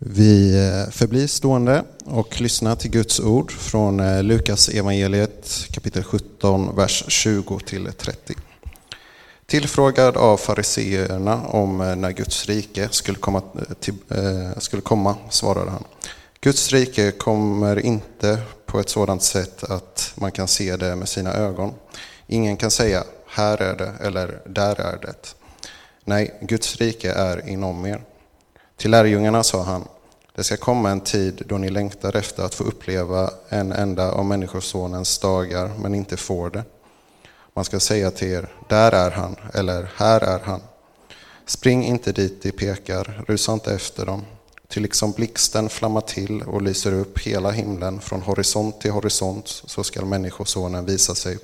Vi eh, förblir stående och lyssnar till Guds ord från eh, Lukas evangeliet kapitel 17, vers 20 till 30. Tillfrågad av fariseerna om eh, när Guds rike skulle komma, till, skulle komma svarade han. Guds rike kommer inte på ett sådant sätt att man kan se det med sina ögon. Ingen kan säga här är det eller där är det. Nej, Guds rike är inom er. Till lärjungarna sa han, det ska komma en tid då ni längtar efter att få uppleva en enda av Människosonens dagar, men inte får det. Man ska säga till er, där är han, eller här är han. Spring inte dit de pekar, rusa inte efter dem. Till liksom blixten flammar till och lyser upp hela himlen från horisont till horisont, så skall Människosonen visa sig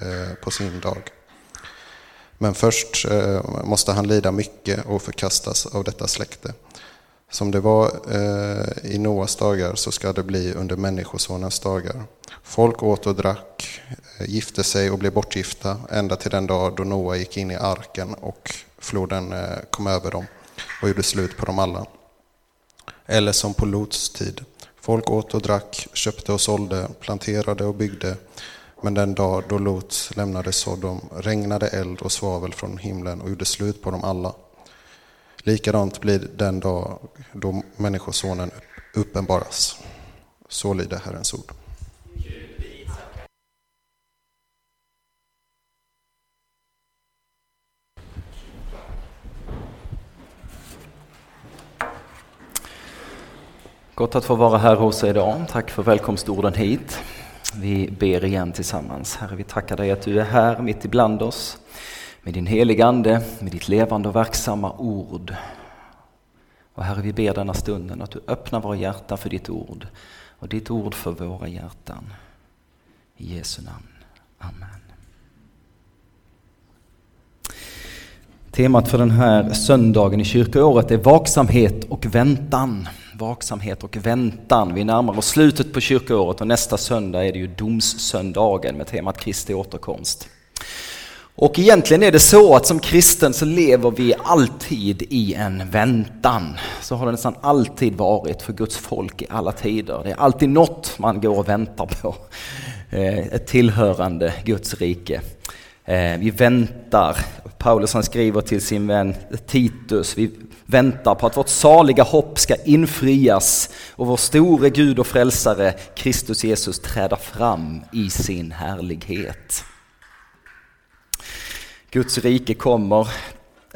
eh, på sin dag. Men först eh, måste han lida mycket och förkastas av detta släkte. Som det var eh, i Noas dagar så ska det bli under Människosonens dagar. Folk åt och drack, eh, gifte sig och blev bortgifta ända till den dag då Noa gick in i arken och floden eh, kom över dem och gjorde slut på dem alla. Eller som på Lots tid. Folk åt och drack, köpte och sålde, planterade och byggde. Men den dag då Lot lämnade Sodom regnade eld och svavel från himlen och gjorde slut på dem alla. Likadant blir den dag då Människosonen uppenbaras. Så lyder Herrens ord. Gott att få vara här hos er idag. Tack för välkomstorden hit. Vi ber igen tillsammans. Herre, vi tackar dig att du är här mitt ibland oss med din heliga Ande, med ditt levande och verksamma ord. Och Herre, vi ber denna stunden att du öppnar våra hjärtan för ditt ord och ditt ord för våra hjärtan. I Jesu namn. Amen. Temat för den här söndagen i kyrkoåret är vaksamhet och väntan. Vaksamhet och väntan. Vi närmar oss slutet på kyrkoåret och nästa söndag är det ju domssöndagen med temat Kristi återkomst. Och egentligen är det så att som kristen så lever vi alltid i en väntan. Så har det nästan alltid varit för Guds folk i alla tider. Det är alltid något man går och väntar på. Eh, ett tillhörande Guds rike. Eh, vi väntar, Paulus han skriver till sin vän Titus, vi väntar på att vårt saliga hopp ska infrias och vår store Gud och frälsare Kristus Jesus träda fram i sin härlighet. Guds rike kommer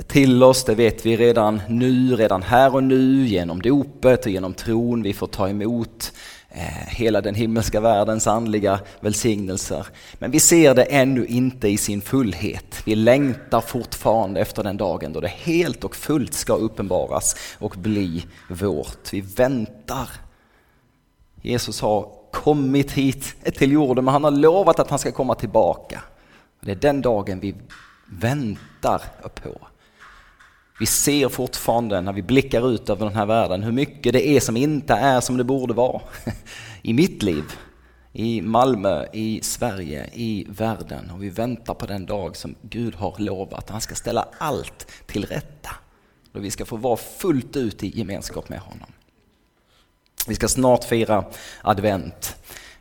till oss, det vet vi redan nu, redan här och nu genom dopet och genom tron. Vi får ta emot Eh, hela den himmelska världens andliga välsignelser. Men vi ser det ännu inte i sin fullhet. Vi längtar fortfarande efter den dagen då det helt och fullt ska uppenbaras och bli vårt. Vi väntar. Jesus har kommit hit till jorden men han har lovat att han ska komma tillbaka. Det är den dagen vi väntar på. Vi ser fortfarande när vi blickar ut över den här världen hur mycket det är som inte är som det borde vara. I mitt liv, i Malmö, i Sverige, i världen. Och vi väntar på den dag som Gud har lovat. Han ska ställa allt till rätta. Då vi ska få vara fullt ut i gemenskap med honom. Vi ska snart fira advent.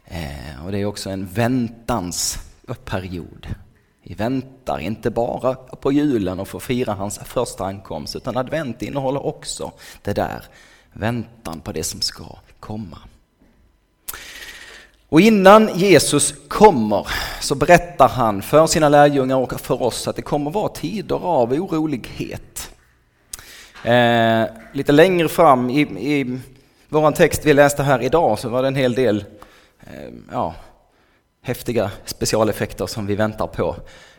Eh, och det är också en väntans period. Vi väntar inte bara på julen och får fira hans första ankomst, utan advent innehåller också det där, väntan på det som ska komma. Och innan Jesus kommer så berättar han för sina lärjungar och för oss att det kommer vara tider av orolighet. Eh, lite längre fram i, i vår text vi läste här idag så var det en hel del eh, ja, häftiga specialeffekter som vi väntar på.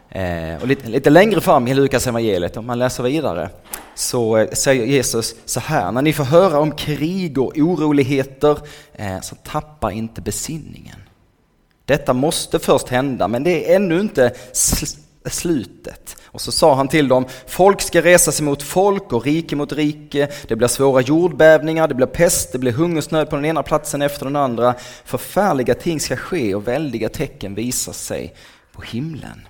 Eh, och lite, lite, längre fram i Lukas evangeliet, om man läser vidare, så eh, säger Jesus så här, när ni får höra om krig och oroligheter, eh, så tappa inte besinningen. Detta måste först hända, men det är ännu inte slutet. Och så sa han till dem, folk ska resa sig mot folk och rike mot rike. Det blir svåra jordbävningar, det blir pest, det blir hungersnöd på den ena platsen efter den andra. Förfärliga ting ska ske och väldiga tecken visar sig på himlen.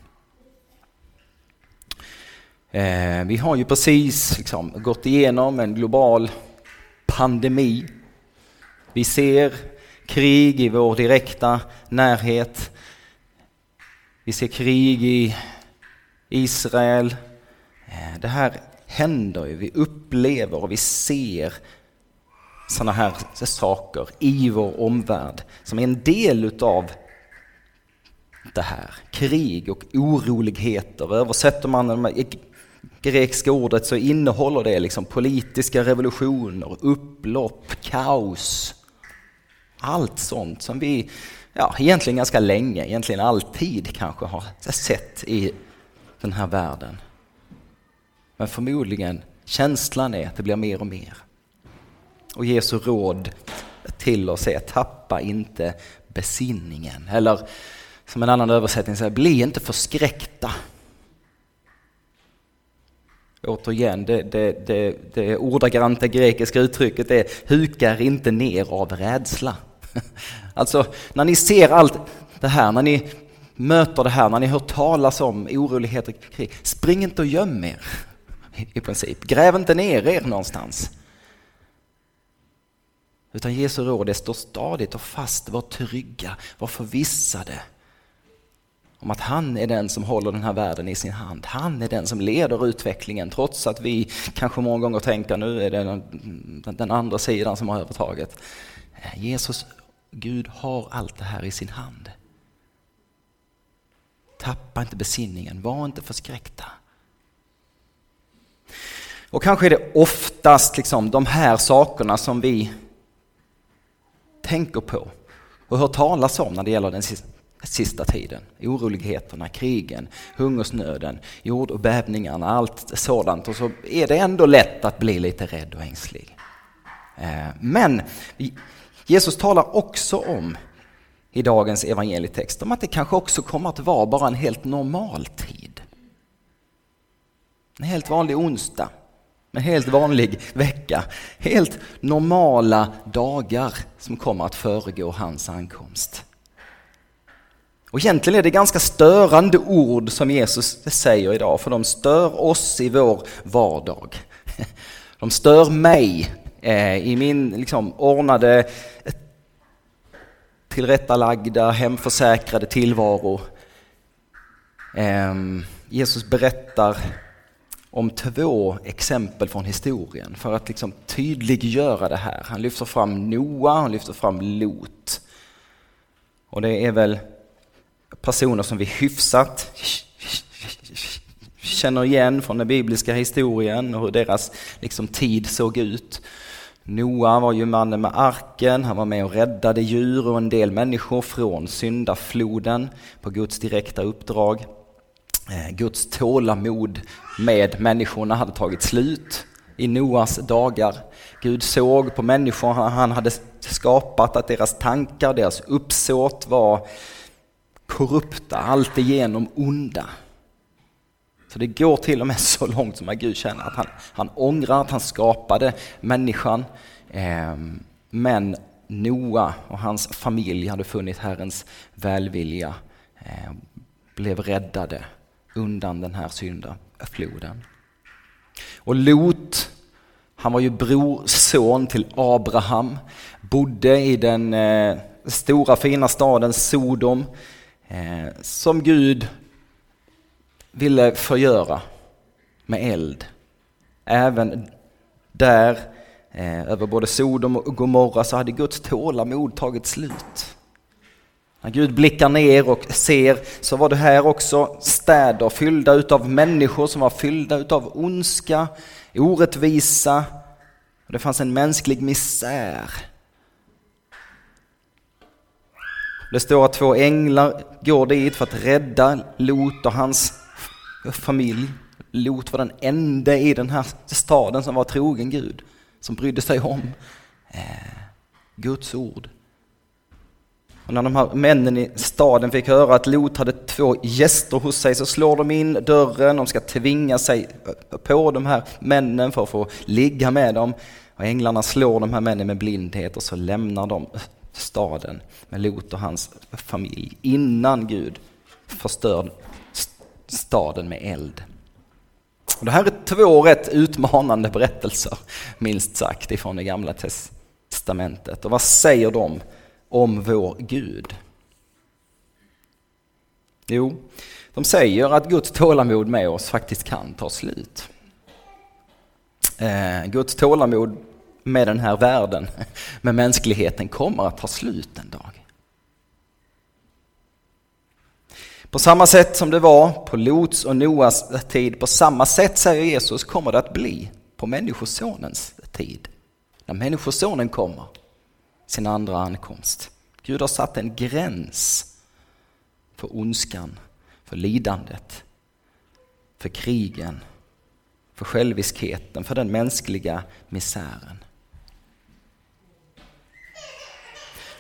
Eh, vi har ju precis liksom gått igenom en global pandemi. Vi ser krig i vår direkta närhet. Vi ser krig i Israel. Eh, det här händer ju, vi upplever och vi ser sådana här saker i vår omvärld som är en del utav det här. Krig och oroligheter. Översätter man det grekiska ordet så innehåller det liksom politiska revolutioner, upplopp, kaos. Allt sånt som vi ja, egentligen ganska länge, egentligen alltid kanske har sett i den här världen. Men förmodligen känslan är att det blir mer och mer. Och Jesu råd till oss är tappa inte besinningen. Eller som en annan översättning säger, bli inte förskräckta. Återigen, det, det, det, det ordagranta grekiska uttrycket är hukar inte ner av rädsla. Alltså, när ni ser allt det här, när ni möter det här, när ni hör talas om oroligheter, krig, spring inte och göm er i princip. Gräv inte ner er någonstans. Utan Jesu råd är stå stadigt och fast, var trygga, var förvissade om att han är den som håller den här världen i sin hand. Han är den som leder utvecklingen trots att vi kanske många gånger tänker nu är det den andra sidan som har övertaget. Jesus, Gud har allt det här i sin hand. Tappa inte besinningen, var inte förskräckta. Och kanske är det oftast liksom de här sakerna som vi tänker på och hör talas om när det gäller den sista tiden. Oroligheterna, krigen, hungersnöden, jord och bävningarna, allt sådant. Och så är det ändå lätt att bli lite rädd och ängslig. Eh, men Jesus talar också om i dagens evangelietext om att det kanske också kommer att vara bara en helt normal tid. En helt vanlig onsdag, en helt vanlig vecka, helt normala dagar som kommer att föregå hans ankomst. Och egentligen är det ganska störande ord som Jesus säger idag, för de stör oss i vår vardag. De stör mig eh, i min liksom, ordnade, tillrättalagda, hemförsäkrade tillvaro. Ehm, Jesus berättar om två exempel från historien för att liksom tydliggöra det här. Han lyfter fram Noa, han lyfter fram Lot. Och det är väl personer som vi hyfsat känner igen från den bibliska historien och hur deras liksom, tid såg ut. Noa var ju mannen med arken, han var med och räddade djur och en del människor från syndafloden på Guds direkta uppdrag. Eh, Guds tålamod med människorna hade tagit slut i Noas dagar. Gud såg på människorna han hade skapat att deras tankar, deras uppsåt var korrupta, alltigenom onda. Så det går till och med så långt som att Gud känner att han, han ångrar att han skapade människan. Eh, men Noa och hans familj hade funnit Herrens välvilja, eh, blev räddade undan den här syndafloden. Och Lot, han var ju brorson till Abraham, bodde i den eh, stora fina staden Sodom, eh, som Gud ville förgöra med eld. Även där, eh, över både Sodom och Gomorra, så hade Guds tålamod tagit slut. När Gud blickar ner och ser så var det här också städer fyllda utav människor som var fyllda utav ondska, orättvisa. Det fanns en mänsklig misär. Det står att två änglar går dit för att rädda Lot och hans familj. Lot var den enda i den här staden som var trogen Gud, som brydde sig om eh, Guds ord. Och när de här männen i staden fick höra att Lot hade två gäster hos sig så slår de in dörren, de ska tvinga sig på de här männen för att få ligga med dem. Och änglarna slår de här männen med blindhet och så lämnar de staden med Lot och hans familj innan Gud förstör staden med eld. Det här är två rätt utmanande berättelser, minst sagt, ifrån det gamla testamentet. Och vad säger de om vår Gud? Jo, de säger att Guds tålamod med oss faktiskt kan ta slut. Eh, Guds tålamod med den här världen, med mänskligheten, kommer att ta slut en dag. På samma sätt som det var på Lots och Noas tid, på samma sätt säger Jesus kommer det att bli på Människosonens tid. När Människosonen kommer, sin andra ankomst. Gud har satt en gräns för ondskan, för lidandet, för krigen, för själviskheten, för den mänskliga misären.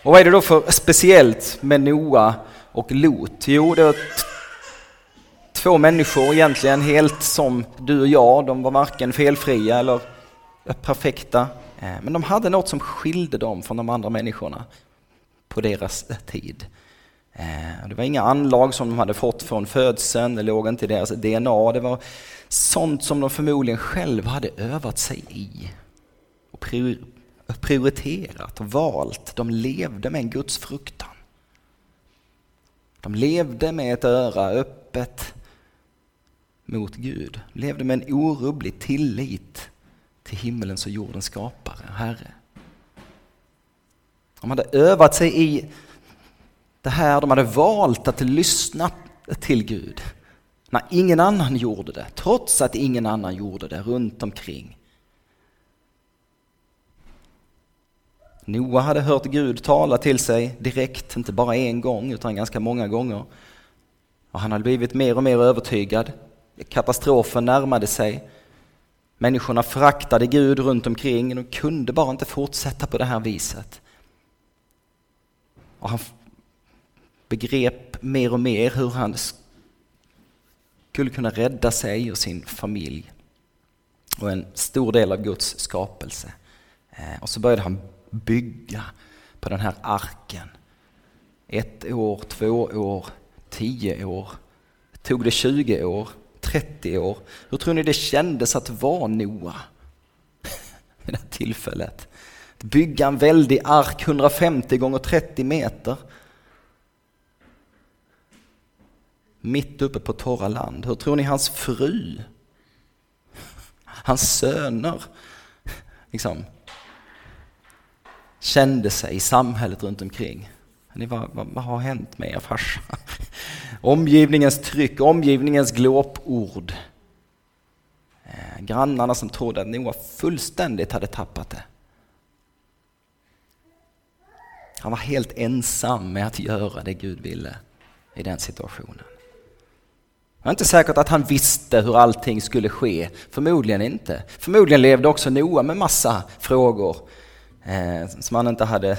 Och vad är det då för speciellt med Noa och Lot? Jo, det var två människor egentligen helt som du och jag. De var varken felfria eller perfekta. Eh, men de hade något som skilde dem från de andra människorna på deras eh, tid. Eh, det var inga anlag som de hade fått från födseln, det låg inte i deras DNA. Det var sånt som de förmodligen själva hade övat sig i och prioriterat och valt. De levde med en Guds fruktan. De levde med ett öra öppet mot Gud. Levde med en orubblig tillit till himmelens och jordens skapare, Herre. De hade övat sig i det här, de hade valt att lyssna till Gud när ingen annan gjorde det, trots att ingen annan gjorde det runt omkring. Noa hade hört Gud tala till sig direkt, inte bara en gång utan ganska många gånger. Och han hade blivit mer och mer övertygad. Katastrofen närmade sig. Människorna föraktade Gud runt omkring. De kunde bara inte fortsätta på det här viset. Och han begrep mer och mer hur han skulle kunna rädda sig och sin familj och en stor del av Guds skapelse. Eh, och så började han bygga på den här arken. Ett år, två år, tio år. Tog det 20 år, 30 år? Hur tror ni det kändes att vara Noa vid det här tillfället? Att bygga en väldig ark 150 gånger 30 meter. Mitt uppe på torra land. Hur tror ni hans fru, hans söner, liksom, kände sig i samhället runt omkring. Vad, vad, vad har hänt med er farsa? Omgivningens tryck, omgivningens glåpord. Eh, grannarna som trodde att Noa fullständigt hade tappat det. Han var helt ensam med att göra det Gud ville i den situationen. Det är inte säkert att han visste hur allting skulle ske, förmodligen inte. Förmodligen levde också Noa med massa frågor eh, som han inte hade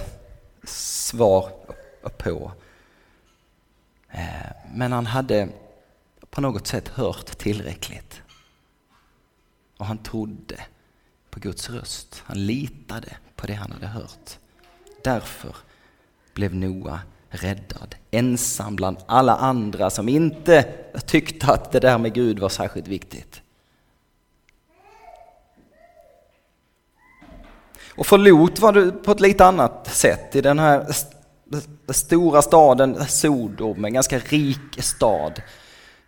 svar på. Eh, men han hade på något sätt hört tillräckligt. Och han trodde på Guds röst. Han litade på det han hade hört. Därför blev Noa räddad, ensam bland alla andra som inte tyckte att det där med Gud var särskilt viktigt. Och för Lot var det på ett lite annat sätt. I den här stora staden Sodom, en ganska rik stad.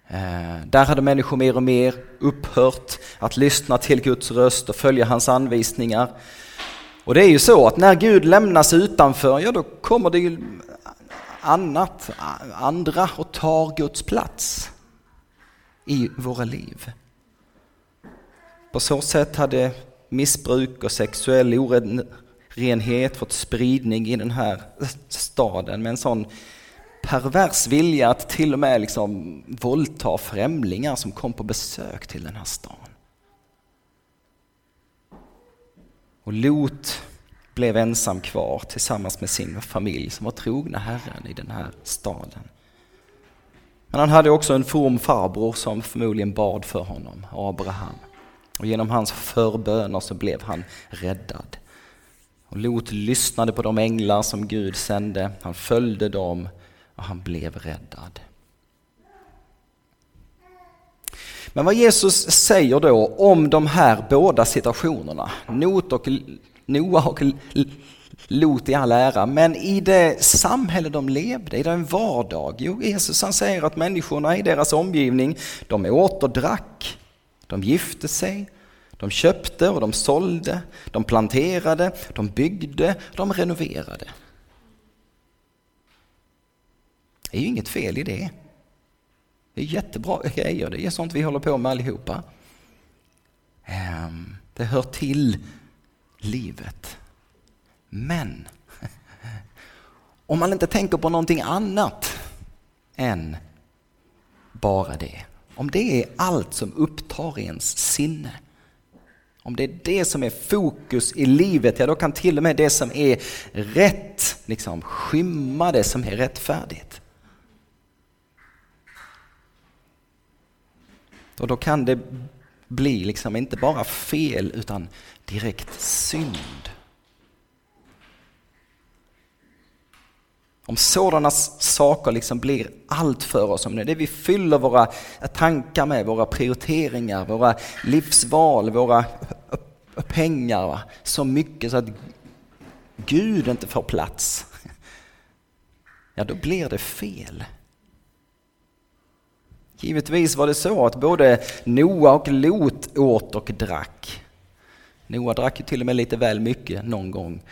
Eh, där hade människor mer och mer upphört att lyssna till Guds röst och följa hans anvisningar. Och det är ju så att när Gud lämnas utanför, ja då kommer det ju annat, andra och tar Guds plats i våra liv. På så sätt hade missbruk och sexuell orenhet fått spridning i den här staden med en sån pervers vilja att till och med liksom våldta främlingar som kom på besök till den här stan. Och Lot blev ensam kvar tillsammans med sin familj som var trogna Herren i den här staden. Men han hade också en from farbror som förmodligen bad för honom, Abraham. Och genom hans förböner så blev han räddad. Och Lot lyssnade på de änglar som Gud sände, han följde dem och han blev räddad. Men vad Jesus säger då om de här båda situationerna, Not och Noa och Lot i all ära, men i det samhälle de levde, i den vardag, jo Jesus han säger att människorna i deras omgivning, de åt och drack, de gifte sig, de köpte och de sålde, de planterade, de byggde, de renoverade. Det är ju inget fel i det. Det är jättebra grejer, det är sånt vi håller på med allihopa. Ehm, det hör till livet. Men om man inte tänker på någonting annat än bara det. Om det är allt som upptar ens sinne. Om det är det som är fokus i livet, ja då kan till och med det som är rätt liksom skymma det som är rättfärdigt. Och då kan det bli liksom inte bara fel utan direkt synd. Om sådana saker liksom blir allt för oss, om det är det vi fyller våra tankar med, våra prioriteringar, våra livsval, våra pengar, så mycket så att Gud inte får plats, ja då blir det fel. Givetvis var det så att både Noa och Lot åt och drack. Noa drack ju till och med lite väl mycket någon gång.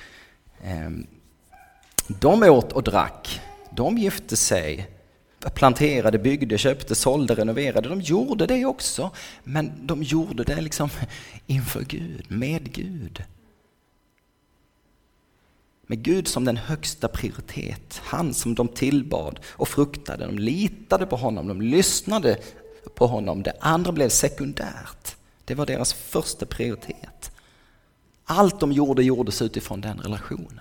Ehm, de åt och drack, de gifte sig, planterade, byggde, köpte, sålde, renoverade. De gjorde det också, men de gjorde det liksom inför Gud, med Gud. Med Gud som den högsta prioritet, han som de tillbad och fruktade. De litade på honom, de lyssnade på honom. Det andra blev sekundärt. Det var deras första prioritet. Allt de gjorde gjordes utifrån den relationen.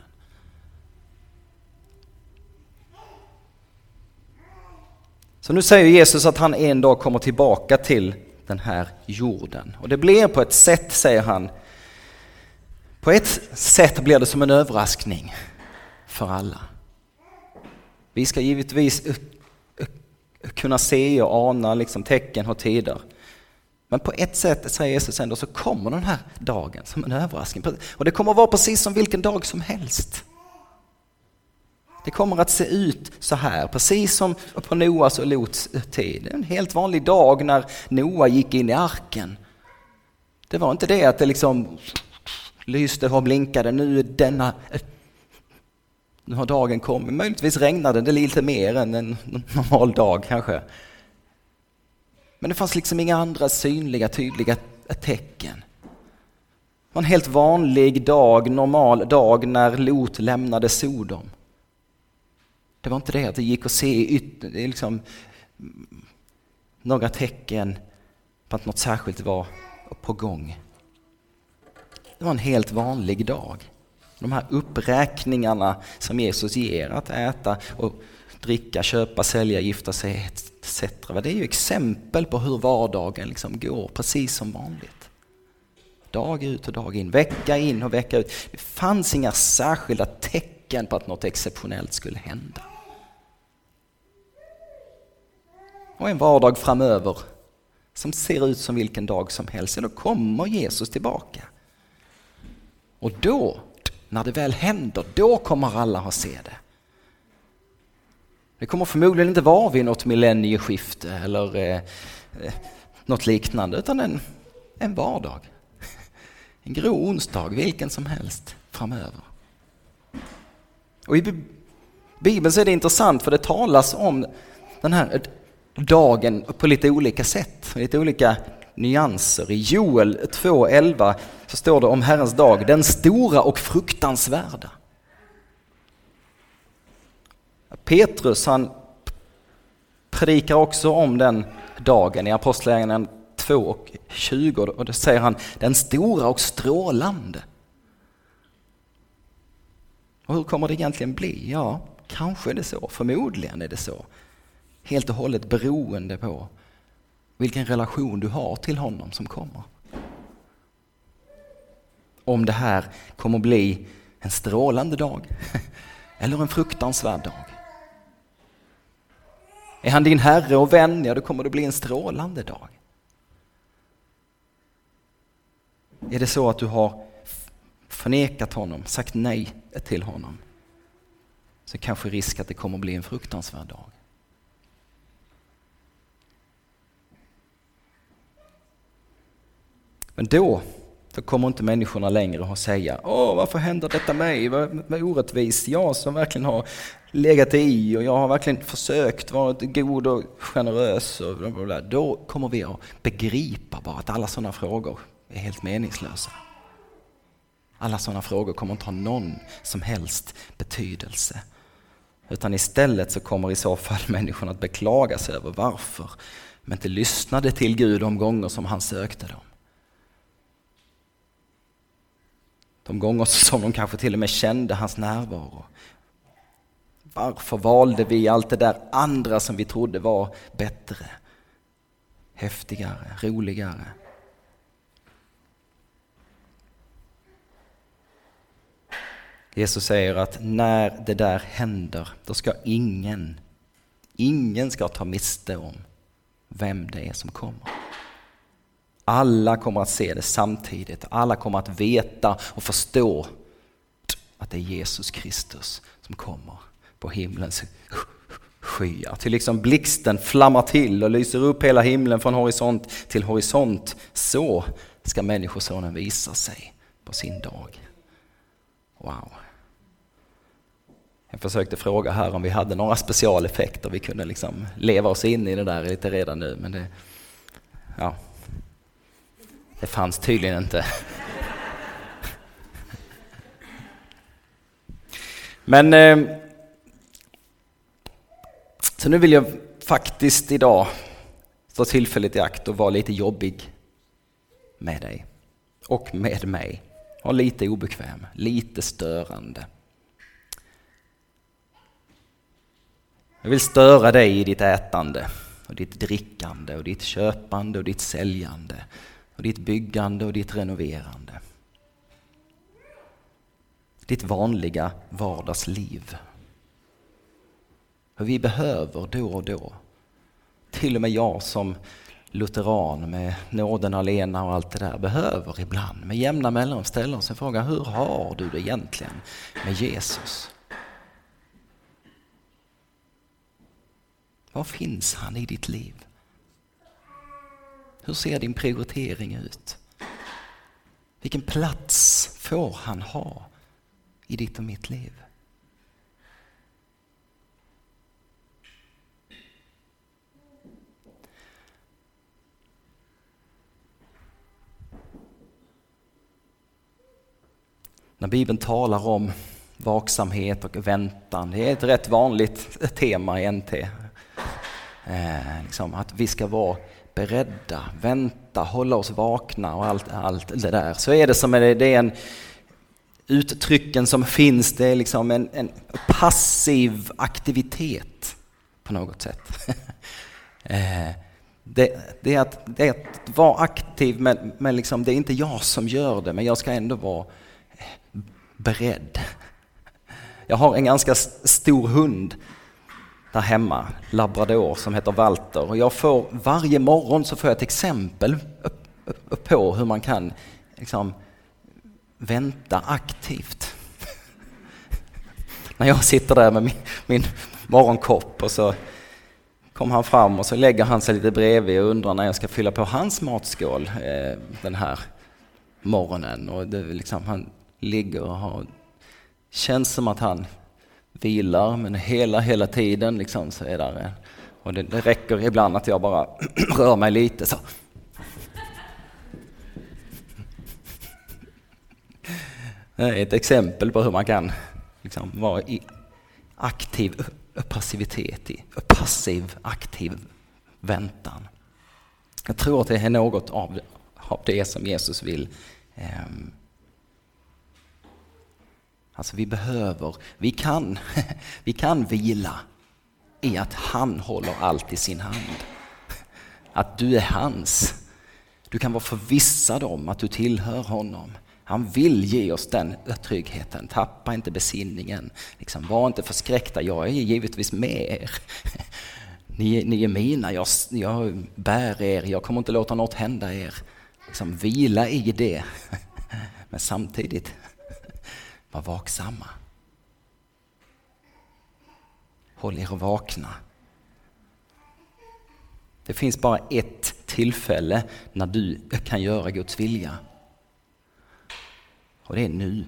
Så nu säger Jesus att han en dag kommer tillbaka till den här jorden. Och det blir på ett sätt, säger han, på ett sätt blir det som en överraskning för alla. Vi ska givetvis kunna se och ana liksom tecken och tider. Men på ett sätt, säger Jesus ändå, så kommer den här dagen som en överraskning. Och det kommer att vara precis som vilken dag som helst. Det kommer att se ut så här, precis som på Noas och Lots tid. En helt vanlig dag när Noa gick in i arken. Det var inte det att det liksom lyste och blinkade, nu är denna nu har dagen kommit. Möjligtvis regnade det lite mer än en normal dag kanske. Men det fanns liksom inga andra synliga, tydliga tecken. Det var en helt vanlig dag, normal dag när Lot lämnade Sodom. Det var inte det att det gick att se yt- liksom, några tecken på att något särskilt var på gång. Det var en helt vanlig dag. De här uppräkningarna som Jesus ger, att äta och dricka, köpa, sälja, gifta sig etc. Det är ju exempel på hur vardagen liksom går precis som vanligt. Dag ut och dag in, vecka in och vecka ut. Det fanns inga särskilda tecken på att något exceptionellt skulle hända. Och en vardag framöver som ser ut som vilken dag som helst, då kommer Jesus tillbaka. Och då, när det väl händer, då kommer alla ha se det. Det kommer förmodligen inte vara vid något millennieskifte eller eh, eh, något liknande, utan en, en vardag. En grå onsdag, vilken som helst framöver. Och i Bibeln så är det intressant för det talas om den här dagen på lite olika sätt, lite olika nyanser. I Joel 2.11 så står det om Herrens dag, den stora och fruktansvärda. Petrus han predikar också om den dagen i Apostlagärningarna 2 och 20 och då säger han den stora och strålande. Och hur kommer det egentligen bli? Ja, kanske är det så, förmodligen är det så. Helt och hållet beroende på vilken relation du har till honom som kommer. Om det här kommer bli en strålande dag eller en fruktansvärd dag. Är han din herre och vän, ja då kommer det bli en strålande dag. är det så att du har förnekat honom, sagt nej till honom, så kanske risk att det kommer bli en fruktansvärd dag. Men då, då kommer inte människorna längre att säga Åh, varför händer detta mig? Vad, vad orättvist. Jag som verkligen har legat i och jag har verkligen försökt vara god och generös. Och bla bla bla. Då kommer vi att begripa bara att alla sådana frågor är helt meningslösa. Alla sådana frågor kommer inte ha någon som helst betydelse. Utan istället så kommer i så fall människorna att beklaga sig över varför de inte lyssnade till Gud de gånger som han sökte dem. De gånger som de kanske till och med kände hans närvaro. Varför valde vi allt det där andra som vi trodde var bättre, häftigare, roligare? Jesus säger att när det där händer, då ska ingen, ingen ska ta miste om vem det är som kommer. Alla kommer att se det samtidigt. Alla kommer att veta och förstå att det är Jesus Kristus som kommer på himlens skyar. Till liksom blixten flammar till och lyser upp hela himlen från horisont till horisont. Så ska Människosonen visa sig på sin dag. Wow. Jag försökte fråga här om vi hade några specialeffekter vi kunde liksom leva oss in i det där lite redan nu, men det, ja, det fanns tydligen inte. Men eh, så nu vill jag faktiskt idag ta tillfället i akt och vara lite jobbig med dig och med mig. Och lite obekväm, lite störande. Jag vill störa dig i ditt ätande och ditt drickande och ditt köpande och ditt säljande och ditt byggande och ditt renoverande. Ditt vanliga vardagsliv. Hur vi behöver då och då, till och med jag som lutheran med nåden alena och allt det där, behöver ibland med jämna mellanrum ställa oss en fråga, hur har du det egentligen med Jesus? Var finns han i ditt liv? Hur ser din prioritering ut? Vilken plats får han ha i ditt och mitt liv? När Bibeln talar om vaksamhet och väntan, det är ett rätt vanligt tema i NT. Eh, liksom att vi ska vara beredda, vänta, hålla oss vakna och allt, allt det där. Så är det som är det är en uttrycken som finns, det är liksom en, en passiv aktivitet på något sätt. Eh, det, det, är att, det är att vara aktiv, men, men liksom, det är inte jag som gör det, men jag ska ändå vara beredd. Jag har en ganska stor hund där hemma, labrador som heter Walter. Och jag får, varje morgon så får jag ett exempel på hur man kan liksom, vänta aktivt. När jag sitter där med min, min morgonkopp och så kommer han fram och så lägger han sig lite bredvid och undrar när jag ska fylla på hans matskål eh, den här morgonen. Och det liksom, han ligger och har, känns som att han vilar, men hela, hela tiden liksom så är där. och det, det räcker ibland att jag bara rör mig lite så. Det är ett exempel på hur man kan liksom vara i aktiv passivitet, i passiv aktiv väntan. Jag tror att det är något av det som Jesus vill eh, Alltså vi behöver, vi kan, vi kan vila i att han håller allt i sin hand. Att du är hans. Du kan vara förvissad om att du tillhör honom. Han vill ge oss den tryggheten. Tappa inte besinningen. Liksom, var inte förskräckta. Jag är givetvis med er. Ni, ni är mina. Jag, jag bär er. Jag kommer inte låta något hända er. liksom vila i det. Men samtidigt var vaksamma. Håll er vakna. Det finns bara ett tillfälle när du kan göra Guds vilja. Och det är nu.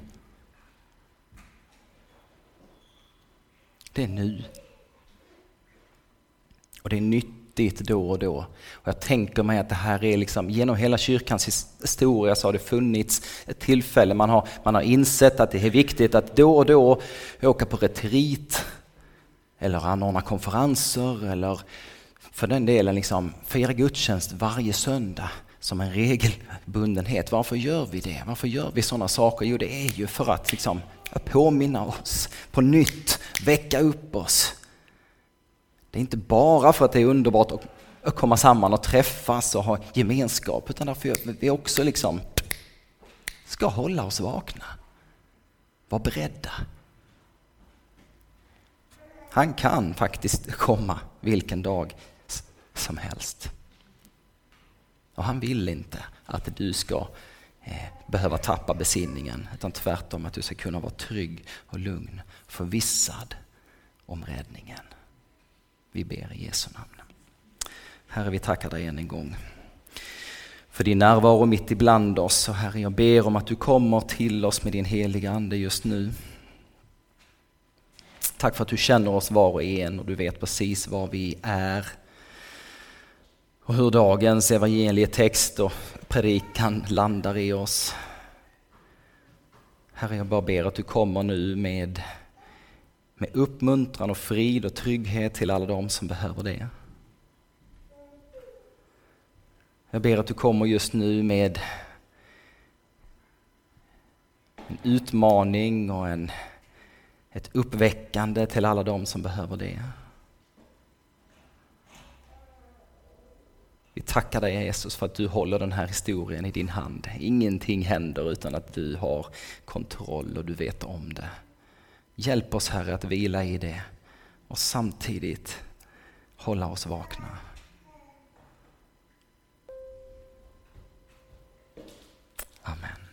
Det är nu. Och det är dit då och då. Och jag tänker mig att det här är liksom, genom hela kyrkans historia så har det funnits ett tillfälle, man har, man har insett att det är viktigt att då och då åka på retreat eller anordna konferenser eller för den delen liksom fira gudstjänst varje söndag som en regelbundenhet. Varför gör vi det? Varför gör vi sådana saker? Jo, det är ju för att liksom påminna oss på nytt, väcka upp oss. Det är inte bara för att det är underbart att komma samman och träffas och ha gemenskap, utan därför att vi också liksom ska hålla oss vakna. Var beredda. Han kan faktiskt komma vilken dag som helst. Och han vill inte att du ska eh, behöva tappa besinningen, utan tvärtom att du ska kunna vara trygg och lugn, förvissad om räddningen. Vi ber i Jesu namn. Herre, vi tackar dig än en gång för din närvaro mitt ibland oss. Och Herre, jag ber om att du kommer till oss med din heliga Ande just nu. Tack för att du känner oss var och en och du vet precis var vi är och hur dagens evangelietext och predikan landar i oss. Herre, jag bara ber att du kommer nu med, med uppmuntran och frid och trygghet till alla de som behöver det. Jag ber att du kommer just nu med en utmaning och en, ett uppväckande till alla de som behöver det. Vi tackar dig Jesus för att du håller den här historien i din hand. Ingenting händer utan att du har kontroll och du vet om det. Hjälp oss Herre att vila i det och samtidigt hålla oss vakna. Amen.